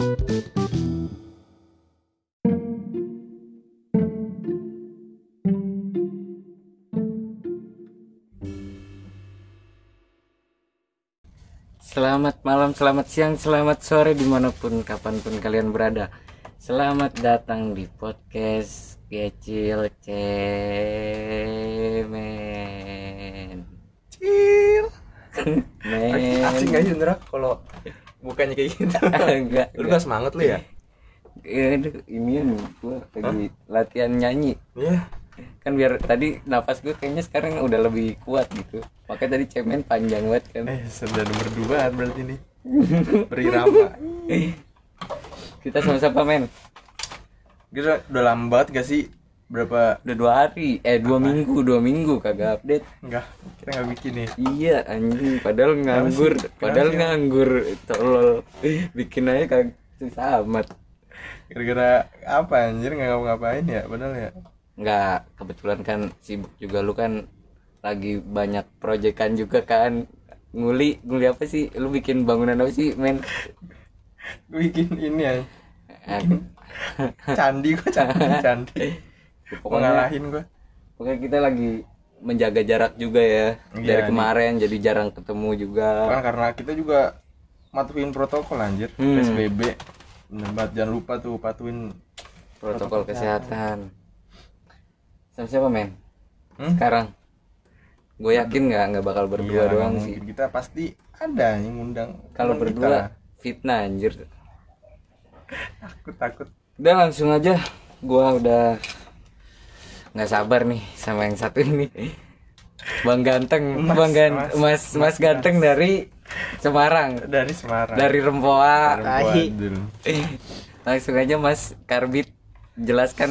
Selamat malam, selamat siang, selamat sore di mana pun kapan pun kalian berada. Selamat datang di podcast Kecil Cemen. Cil. Men. Asing aja Indra kalau bukannya kayak gitu. Enggak. Lu gak semangat lu ya? Aduh, ini gua lagi latihan nyanyi. Iya. Kan biar tadi napas gue kayaknya sekarang udah lebih kuat gitu. Makanya tadi cemen panjang banget kan. Eh, sudah nomor dua berarti nih. Berirama. Kita sama-sama men. Kira udah lama banget gak sih? Berapa? Udah dua hari, eh dua minggu, dua minggu kagak update. Enggak, kita nggak bikin nih. Iya anjing padahal nganggur padahal nganggur tolol bikin aja kagak susah amat Gara-gara apa anjir nggak ngapa-ngapain ya? Padahal ya. nggak kebetulan kan sibuk juga lu kan lagi banyak proyekan juga kan nguli nguli apa sih lu bikin bangunan apa sih men bikin ini ya. Eh, Candi gua candi, candi. Pokoknya Mengalahin gua. pokoknya kita lagi menjaga jarak juga ya Iya, dari nih. kemarin jadi jarang ketemu juga Kan karena kita juga matuhin protokol anjir. Hmm. PSBB. Bener banget, jangan lupa tuh patuhin protokol kesehatan sama siapa men Hmm? sekarang gue yakin nggak nggak bakal berdua Iya, doang sih. Kita pasti ada yang ngundang. kalau berdua kita. fitnah anjir takut takut. udah langsung aja gua udah nggak sabar nih sama yang satu ini. Bang ganteng Mas, bang gan mas, mas mas, ganteng dari Semarang. Dari Semarang. dari Rempoa. Langsung aja mas. Karbit. Jelaskan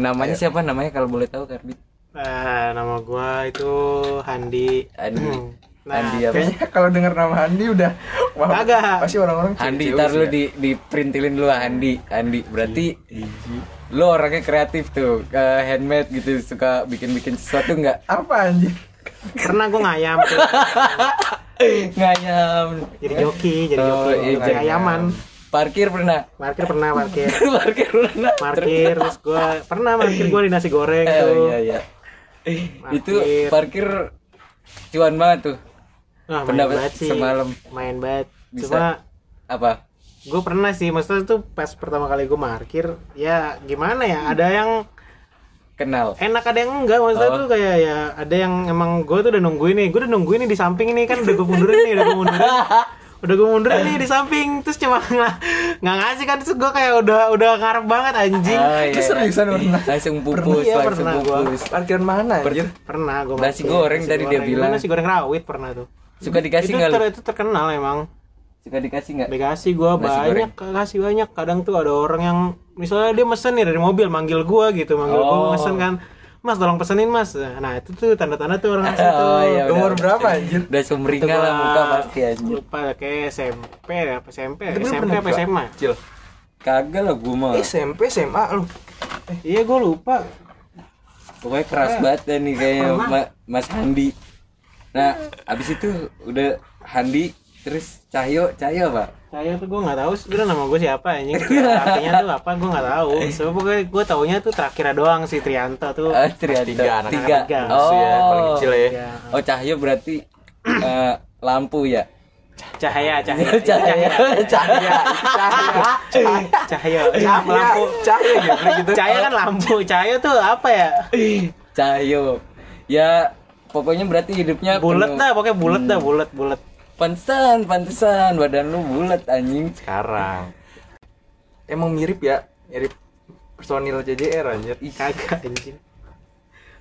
namanya siapa namanya kalau boleh tahu Karbit? Nah, nama gua itu Handi. Andi Hmm. Nah, Andi apa Kayaknya kalau dengar nama Andi udah wah, Kagak. Pasti orang-orang Andi tar lu ya. di di printilin dulu Andi Andi berarti Biji. lu orangnya kreatif tuh ke handmade gitu suka bikin-bikin sesuatu nggak Apa anjir? Pernah gua ngayam tuh. ngayam jadi joki, jadi Oh, joki. iya, Jadi ayaman. parkir pernah Parkir pernah parkir. parkir pernah Parkir terus gua pernah parkir gua di nasi goreng Eh, tuh. iya iya itu Parkir. parkir cuan banget tuh Wah, main Pendapat banget sih. semalam. Main banget. Bisa. Cuma apa gue pernah sih maksudnya tuh pas pertama kali gue parkir ya gimana ya ada yang kenal enak ada yang enggak maksudnya Oh. tuh kayak ya ada yang emang gue tuh udah nungguin nih gue udah nungguin nih di samping ini kan udah gue mundurin nih udah gue mundurin udah gue mundurin nih di samping terus cuma nggak nggak ngasih kan terus gue kayak udah udah ngarep banget anjing Ah, iya. Seriusan pernah? langsung pupus Iya, langsung pernah gua. pupus Parkiran mana anjir? pernah gue Nasi goreng tadi dia bilang. nasi goreng rawit pernah tuh suka dikasih nggak ter- itu terkenal emang suka dikasih nggak dikasih gue banyak kasih banyak kadang tuh ada orang yang misalnya dia mesen nih dari mobil manggil gue gitu manggil Oh. gue mesen kan mas tolong pesenin mas nah itu tuh tanda-tanda tuh orang tuh Oh, iya, udah. Umur berapa anjir? udah sumringah Itu lah muka pasti anjir lupa kayak SMP apa SMP lu SMP apa? SMA Cil. kagak lah gua mah SMP SMA lu. iya gue lupa pokoknya keras banget dah nih kayaknya. Ma- Mas Handi nah abis itu udah Handi terus Cahyo Cahyo apa? Saya tuh gue nggak tahu sebenarnya nama gue siapa anjing. Artinya tuh apa gue nggak tahu. So pokoknya gue taunya tuh terakhir doang si Trianto tuh. Ah, Trianto. Tiga, anak tiga. tiga. Oh, Ya, paling kecil ya. Ya. oh Cahyo berarti eh, lampu ya? Cahaya cahaya Cahaya. cahaya cahaya cahaya lampu. Cahaya gitu gitu. cahaya kan lampu. Cahaya tuh apa ya? Cahyo. Ya pokoknya berarti hidupnya bulat dah pokoknya bulat dah bulat bulat pantesan pantesan badan lu bulat anjing Sekarang. Emang mirip ya? Mirip personil CJR anjir. Ih, kagak anjing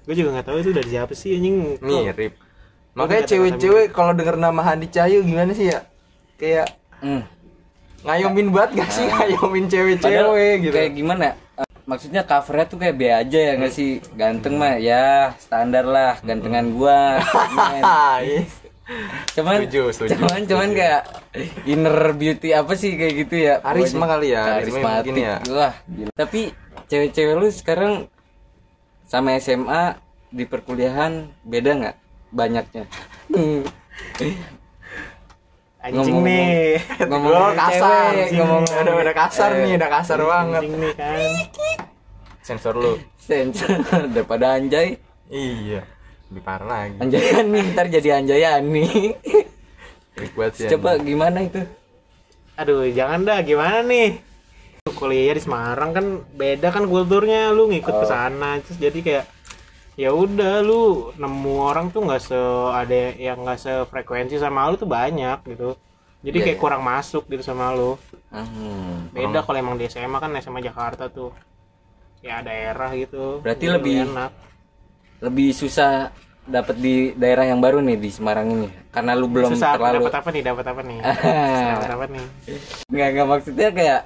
gue juga nggak tahu itu dari siapa sih anjing Mirip. Kok Makanya cewek-cewek kalau denger nama Handi Cahyo gimana sih ya? Kayak Hmm. ngayomin banget gak sih ngayomin Padahal cewek-cewek gitu. kayak gimana maksudnya covernya tuh kayak B aja ya nggak sih ganteng mah ya standar lah gantengan gua yes. cuman Setuju, setuju, cuman cuman kayak inner beauty apa sih kayak gitu ya Karisma kali ya, karisma karismatik mungkin ya. wah gila. tapi cewek-cewek lu sekarang sama SMA di perkuliahan beda nggak banyaknya. Anjing Ngomong- nih. ngomong kasar, cewek, ngomong udah udah kasar Eh, nih, udah kasar banget. Anjing nih kan. Sensor lu. sensor daripada anjay Iya. Lebih parah lagi. anjayani ntar jadi anjayani Trik banget sih. coba gimana itu Aduh, jangan dah gimana nih? Kuliah di Semarang kan beda kan kulturnya, lu ngikut ke sana terus jadi kayak ya udah lu nemu orang tuh nggak se ada yang nggak sefrekuensi sama lu tuh banyak gitu. Jadi Iya, kayak iya. kurang masuk gitu sama lu. Hmm. Beda kalau emang di SMA kan SMA Jakarta tuh. Ya daerah gitu. Berarti Jadi lebih- enak. lebih susah dapat di daerah yang baru nih di Semarang ini karena lu belum Susah terlalu dapat apa nih? Dapat apa nih? dapat apa nih? nggak nggak maksudnya kayak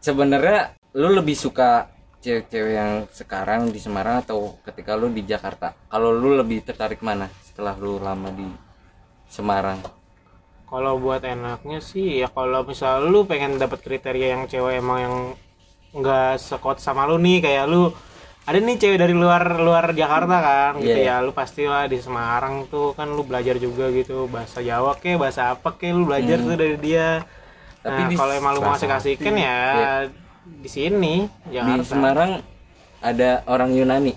sebenarnya lu lebih suka cewek-cewek yang sekarang di Semarang atau ketika lu di Jakarta kalau lu lebih tertarik mana setelah lu lama di Semarang Kalau buat enaknya sih ya kalau misal lu pengen dapat kriteria yang cewek emang yang nggak sekot sama lu nih kayak lu ada nih cewek dari luar luar Jakarta kan gitu Iya. ya lu pastilah di Semarang tuh kan lu belajar juga gitu bahasa Jawa ke bahasa apa ke lu belajar tuh dari dia. Tapi nah di kalau emang lu mau asik-asikin ya di sini di Jakarta. Semarang ada orang Yunani.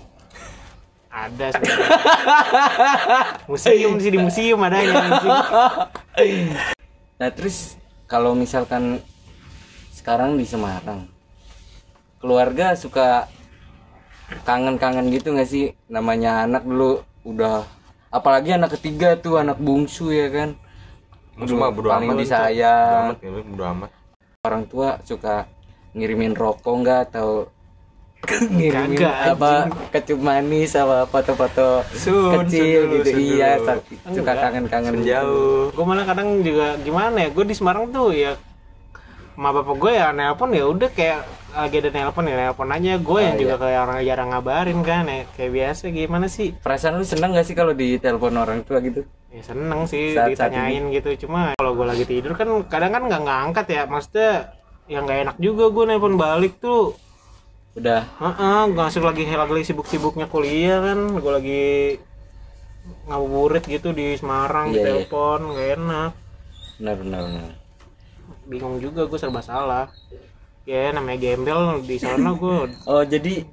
Ada museum sih di museum adanya anjing. nah terus kalau misalkan sekarang di Semarang keluarga suka kangen-kangen gitu nggak sih namanya anak dulu udah apalagi anak ketiga tuh anak bungsu ya kan mah bodo paling amat. disayang Bodo amat, ya, amat. orang tua suka ngirimin rokok nggak atau ngirimin Kagak, apa kecup manis apa foto-foto kecil sun gitu sun iya suka kangen-kangen gitu. Jauh. gue malah kadang juga gimana ya gue di Semarang tuh ya sama bapak gue ya nelpon ya udah kayak lagi ada nelpon ya nelpon aja. Gue yang Oh, juga kayak orang jarang ngabarin kan ya. Kayak biasa gimana sih? Perasaan lu seneng gak sih kalau ditelepon orang tua gitu? Ya seneng sih Saat- saat ditanyain gitu. Cuma kalau gue lagi tidur kan kadang kan nggak ngangkat ya. Maksudnya yang nggak enak juga gue nelpon balik tuh. Udah. Heeh, gue masuk lagi lagi sibuk-sibuknya kuliah kan. Gue lagi ngabuburit gitu di Semarang Iya, iya. ditelepon nggak enak. Benar benar benar. Bingung juga gue serba salah ya namanya gembel di sana gue oh jadi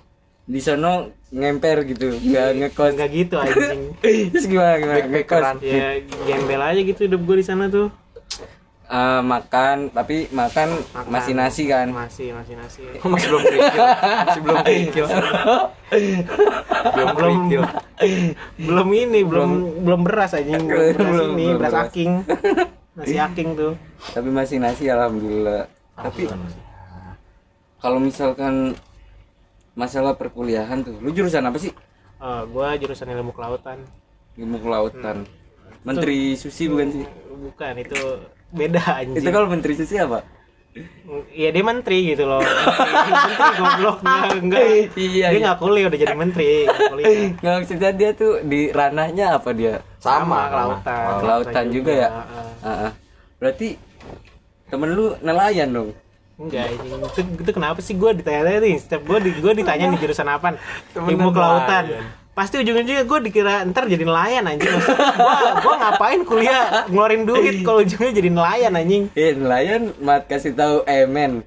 di sono ngemper gitu nggak ngekos. nggak gitu anjing. Terus gimana gimana? Ngekos? ya gembel aja gitu hidup gue di sana tuh. Eh, makan tapi makan, Makan. masih nasi kan? Masih masih nasi. Masih belum kerikil. Masih belum kerikil. belum kerikil. belum ini belum. belum beras anjing. Belum beras Belum- ini belum beras beras. aking. Nasi aking tuh. Tapi masih nasi alhamdulillah. Tapi kalau misalkan masalah perkuliahan tuh lu jurusan apa sih? Eh, gue jurusan ilmu kelautan. Ilmu kelautan. Menteri susi bukan sih? Bukan itu beda anjing. Itu kalau menteri susi apa? Iya dia menteri gitu loh. Menteri, menteri goblok Nggak, enggak. Iya, Dia iya. nggak kuliah udah jadi menteri nggak maksudnya dia tuh di ranahnya apa dia? Sama, kelautan. Kelautan juga ya? Heeh. Ah, ah. berarti temen lu nelayan dong Enggak, itu, itu kenapa sih gue ditanya nih? Setiap gue di, gue ditanya di jurusan apa? Ilmu kelautan. pasti ujung-ujungnya gue dikira ntar jadi nelayan anjing. Gue gue ngapain kuliah? Ngeluarin duit kalau ujungnya jadi nelayan anjing. Eh nelayan mat kasih tahu eh men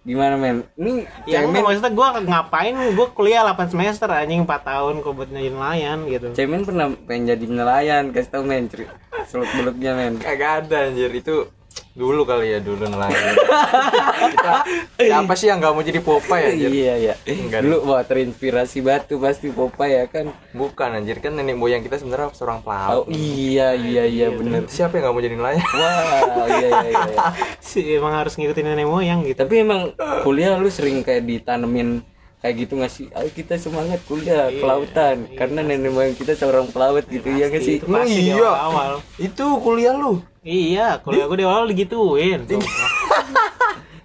gimana men? Ini ya cemen maksudnya gue ngapain? Gue kuliah 8 semester anjing 4 tahun kok buat jadi nelayan gitu. Cemen pernah pengen jadi nelayan kasih tahu men cerita seluk beluknya men. Kagak ada anjir. Itu dulu kali ya dulu nelayan. Kita siapa sih yang nggak mau jadi Popeye anjir? iya iya Enggak dulu wah terinspirasi batu pasti Popeye ya kan Bukan anjir kan nenek moyang kita sebenarnya seorang oh pelaut. iya iya iya bener Siapa yang nggak mau jadi nelayan? wah iya iya iya, iya. sih emang harus ngikutin nenek moyang gitu tapi emang kuliah lu sering kayak ditanemin kayak gitu nggak sih ayo kita semangat kuliah kelautan karena nenek moyang kita seorang pelaut gitu ya nggak sih itu pasti iya. awal Itu kuliah lu. Iya, kuliah gue di awal digituin.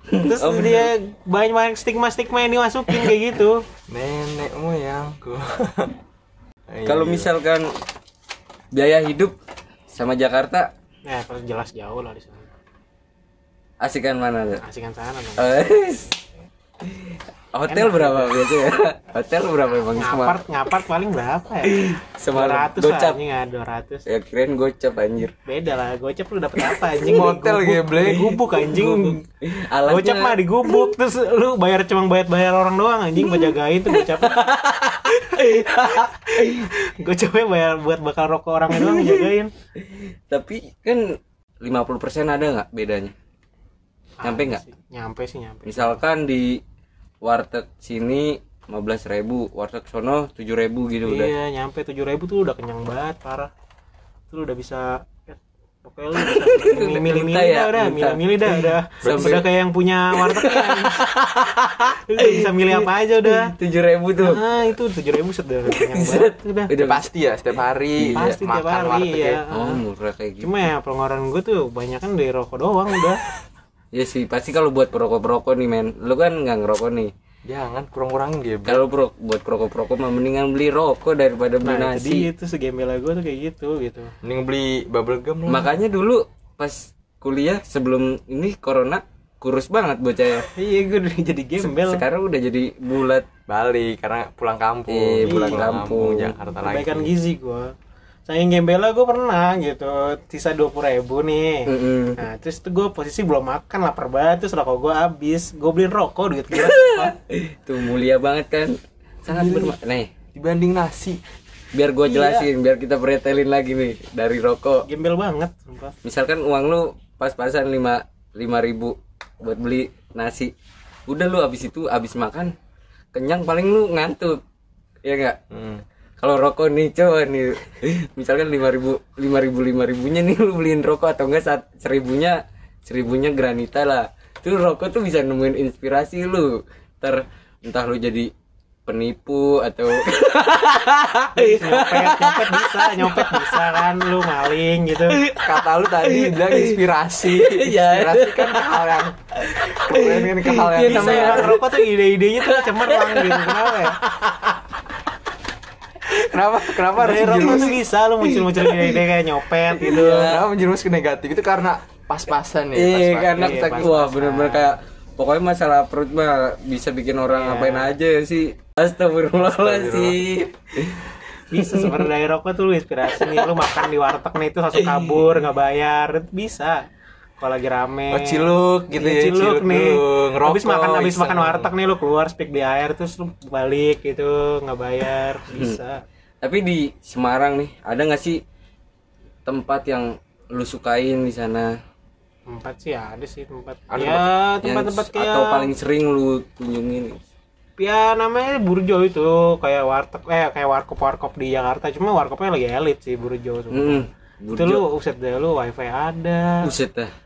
Terus dia banyak-banyak stigma-stigma yang dimasukin kayak gitu. Nenek moyangku. kalau misalkan biaya hidup sama Jakarta Ya, pas jelas jauh lah di sana. asikan mana tuh Asikan sana Eh, hotel berapa biasanya? Hotel berapa emang ngapart Semarang ngapart paling berapa ya? Semarang 200 lah gocap. anjing ah 200 ya kirain gocap anjir. Beda lah gocap lu dapet apa anjing? Hotel, Digubuk. geblek. digubuk anjing. Alatnya gocap mah digubuk terus lu bayar cuma bayar bayar orang doang anjing buat jagain tuh gocap. Gocapnya bayar buat bakal rokok orangnya doang jagain. Tapi kan 50% ada nggak bedanya nyampe nggak? nyampe sih nyampe. Misalkan di warteg sini 15.000 ribu warteg sono 7.000 ribu gitu udah. Iya nyampe tujuh ribu tuh udah kenyang banget parah. Tuh udah bisa ya, pokoknya lu bisa milih-milih Minta ya, dah milih-milih dah udah. Sampai- udah kayak yang punya warteg kan. Udah bisa milih apa aja udah. 7.000 ribu tuh. Ah itu tujuh ribu sudah udah udah. Pasti ya setiap hari Pasti ya, tiap hari, iya. ya. oh murah kayak gitu cuma ya pengeluaran gue tuh banyak kan dari rokok doang udah ya sih pasti kalau buat perokok-perokok nih men. Lu kan nggak ngerokok nih. Jangan kurang-kurangin geblek kalau pro, buat perokok-perokok mah mendingan beli rokok daripada beli nah nasi. jadi itu segembela gue tuh kayak gitu gitu. Mending beli bubble gum lah. Makanya dulu pas kuliah sebelum ini corona kurus banget bocah ya. Iya gue udah jadi gembel. Sekarang udah jadi bulat. Balik karena pulang kampung. Iya, pulang kampung. Jakarta lagi. Perbaikan gizi gue saking gembela gue pernah gitu sisa dua puluh ribu nih. Mm-mm. nah terus tuh gue posisi belum makan lapar banget terus rokok gue habis. Gue beliin rokok duit gue tuh mulia banget kan. Sangat berma nih. Dibanding nasi. Biar gua jelasin biar kita pretelin lagi nih dari rokok. Gembel banget sumpah. Misalkan uang lu pas-pasan lima lima ribu buat beli nasi. Udah lu habis itu habis makan kenyang paling lu ngantuk. Ya enggak hmm. Kalau rokok nih coba nih. Misalkan lima ribu lima ribu lima ribunya nih lu beliin rokok atau enggak saat seribunya seribunya granita lah. Tuh rokok tuh bisa nemuin inspirasi lu. Ter entah lu jadi penipu atau nyopet nyopet bisa nyopet bisa kan lu maling gitu. Kata lu tadi bilang inspirasi. Iya. inspirasi kan ke hal yang keren kan ke hal yang Iya, bisa. namanya ya rokok tuh ide-idenya tuh cemerlang gitu kenapa ya kenapa? Kenapa harus menjerumus? tuh bisa lu muncul-muncul ide-ide kayak nyopet gitu. Kenapa menjerumus ke negatif? Itu karena pas-pasan ya iya karena Iya, sak- pas-pasan. wah bener-bener kayak pokoknya masalah perut mah bisa bikin orang Iya. ngapain aja sih. Astagfirullahaladzim. Bisa sebenarnya dari rokok tuh lu inspirasi nih. Lu makan di warteg nih itu langsung kabur nggak bayar. Itu bisa. Kalau lagi rame. Oh, ciluk gitu Iya, ya, ciluk ciluk nih. dulu, ngerokok, habis makan habis makan warteg nih lu keluar speak di air terus lu balik gitu nggak bayar. Bisa tapi di Semarang nih ada nggak sih tempat yang lu sukain di sana? Tempat sih ada sih tempat Ada ya tempat-tempat kayak atau paling sering lu kunjungin ya namanya Burjo itu kayak warteg eh kayak warkop warkop di Jakarta cuma warkopnya lagi elit sih Burjo tuh Hmm, itu lu uset deh lu wifi ada. Buset dah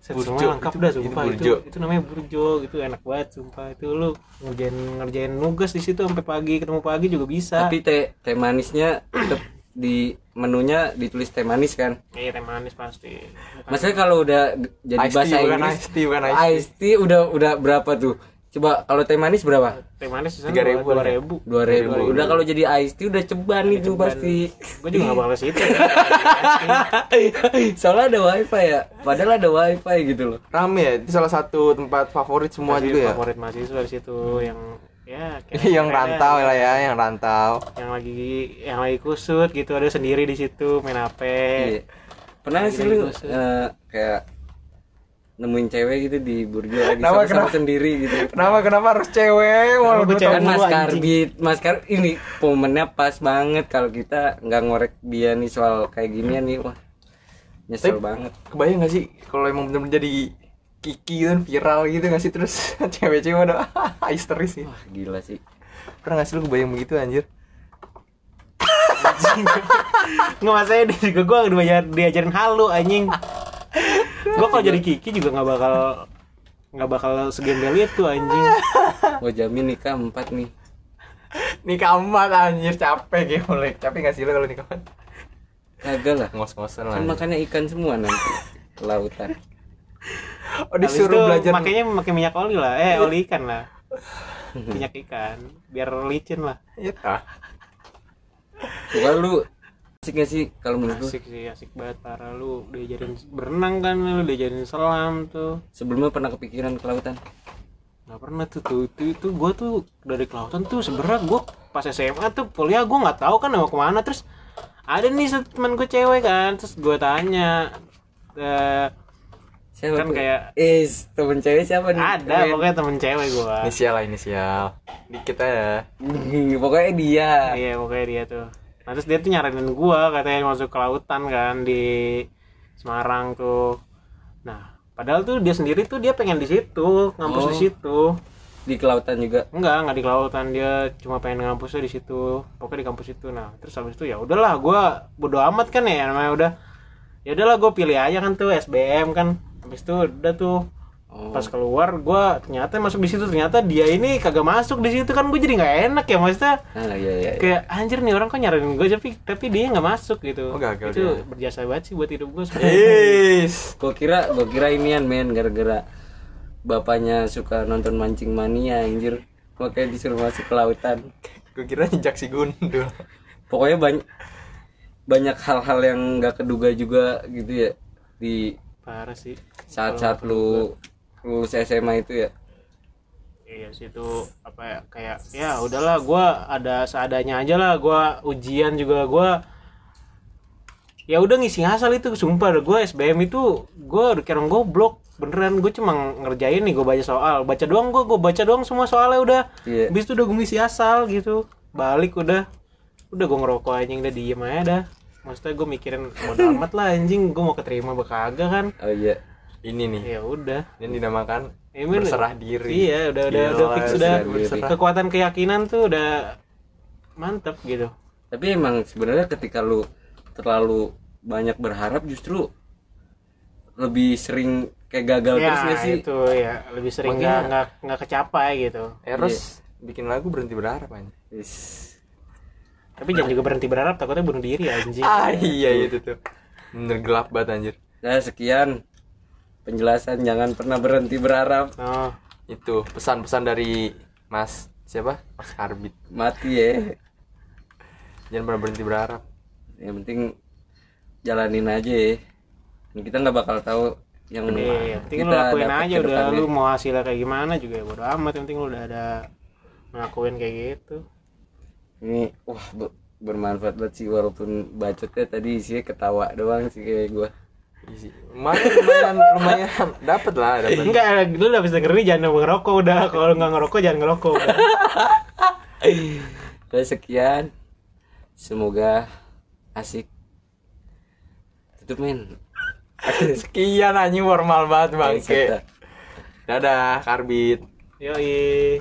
Set Burjo, semua lengkap itu- dah itu sumpah. Itu, Burjo. itu namanya burjo gitu enak banget sumpah. Itu lu ngerjain ngerjain nugas di situ sampai pagi ketemu pagi juga bisa. Tapi teh teh manisnya tetep di menunya ditulis teh manis kan? Iya teh manis pasti. Maksudnya kalau udah jadi tea, bahasa bukan Inggris iced tea, bukan iced tea. iced tea udah udah berapa tuh coba kalau teh manis berapa? Teh manis Tiga ribu dua ribu. Dua ribu. udah kalau jadi iced tea udah ceban itu pasti. Gue juga gak balas itu soalnya ada wifi ya. Padahal ada wifi gitu loh. Rame ya itu salah satu tempat favorit semua Masih juga ya? favorit mahasiswa di situ yang ya kayak yang kayak rantau lah ya yang rantau. Yang lagi yang lagi kusut gitu ada sendiri di situ main hp Iya. pernah sih lu eh, kayak nemuin cewek gitu di burjo lagi Kenapa, sama-sama kenapa? sendiri gitu. Kenapa kenapa harus cewek? Kenapa walau gua gue cewek kan mas karbit mas kar ini momennya pas banget kalau kita nggak ngorek dia nih soal kayak ginian nih wah nyesel Tapi- banget. kebayang gak sih kalau emang bener-bener jadi kiki kan viral gitu gak sih? Terus cewek-cewek udah histeris sih. Wah gila sih. Pernah gak sih lu kebayang begitu anjir? Nggak masalahnya dia juga gue diajar, diajarin halu anjing gue kalau jadi kiki juga nggak bakal nggak bakal segembel itu anjing. Gua jamin nikah empat nih. Nikah empat anjir capek gitu mulai capek gak sih lu kalau nikah empat? Kagak lah. Ngos-ngosan lah kan makannya ikan semua nanti lautan. Oh disuruh itu belajar makanya pakai minyak oli lah. Eh oli ikan lah. Minyak ikan. Biar licin lah. Iya. Bukan lu asik gak sih kalau menurut lu? Asik sih asik banget parah. Lu diajarin berenang kan lu diajarin selam tuh. Sebelumnya pernah kepikiran ke lautan? Nggak pernah tuh tuh itu itu gue tuh dari kelautan tuh sebenernya gue pas SMA tuh kuliah gue nggak tahu kan mau ke mana. Terus ada nih satu teman gue cewek kan. Terus gue tanya eh, siapa Kan tuh? kayak- is temen cewek siapa nih? Ada Men. pokoknya temen cewek gue Inisial lah inisial. Dikit aja. pokoknya dia. Iya pokoknya dia tuh nah, terus dia tuh nyaranin gue katanya masuk ke lautan kan di Semarang tuh. Nah padahal tuh dia sendiri tuh dia pengen di situ ngampus Oh. di situ. Di kelautan juga? Enggak enggak di kelautan dia cuma pengen ngampusnya di situ. Pokoknya di kampus itu. Nah terus habis itu ya udahlah gua bodo amat kan ya namanya udah. Ya udahlah gue pilih aja kan tuh SBM kan. Habis itu udah tuh oh. pas keluar gua ternyata masuk di situ ternyata dia ini kagak masuk di situ kan gue jadi nggak enak ya maksudnya ah iya iya, iya. kayak anjir nih orang kok nyaranin gue tapi tapi dia nggak masuk gitu Oh, gagal itu dia. berjasa banget sih buat hidup gue Is. gua kira gua kira inian men gara-gara bapaknya suka nonton mancing mania anjir makanya disuruh masuk ke lautan Gue kira injak si gundul. pokoknya banyak banyak hal-hal yang nggak keduga juga gitu ya di parah sih saat-saat lu lulus SMA itu ya? Iya sih itu apa ya kayak ya udahlah gua ada seadanya aja lah gua ujian juga gua ya udah ngisi ngasal itu sumpah gue SBM itu gue udah kira goblok beneran gue cuma ngerjain nih gue baca soal baca doang gue gue baca doang semua soalnya udah Iya. habis itu udah gue ngisi asal gitu balik udah udah gue ngerokok anjing udah diem aja dah. Maksudnya gue mikirin bodo amat lah anjing gue mau keterima kagak kan. Oh iya Ini nih ya udah yang dinamakan Emang- berserah diri. Iya, udah udah Gila, udah fix udah berserah diri. kekuatan keyakinan tuh udah mantep gitu. tapi emang sebenarnya ketika lu terlalu banyak berharap justru lebih sering kayak gagal terus ya nggak sih itu ya lebih sering nggak nggak nggak kecapai gitu. Eros bikin lagu berhenti berharap aja. Is. Tapi jangan juga berhenti berharap takutnya bunuh diri anjing. Ah iya itu tuh. Bener gelap banget anjir. nah sekian penjelasan jangan pernah berhenti berharap Oh, Itu pesan-pesan dari Mas siapa? Mas Karbit. mati ya Jangan pernah berhenti berharap. yang penting jalanin aja ya Ini kita nggak bakal tahu yang iya, yang penting lu kita lakuin dapat aja udah lu mau hasilnya kayak gimana juga ya bodo amat yang penting lu udah ada ngelakuin kayak gitu. ini wah be- bermanfaat banget sih walaupun bacotnya tadi isinya ketawa doang sih kayak gua Isi. Lumayan lumayan dapat lah dapat. Enggak, lu udah habis denger ini jangan ngerokok udah. Kalau nggak ngerokok jangan ngerokok udah. Sekian semoga asik tutup men Sekian anjing formal banget bangke. Dadah Karbit. Yoi.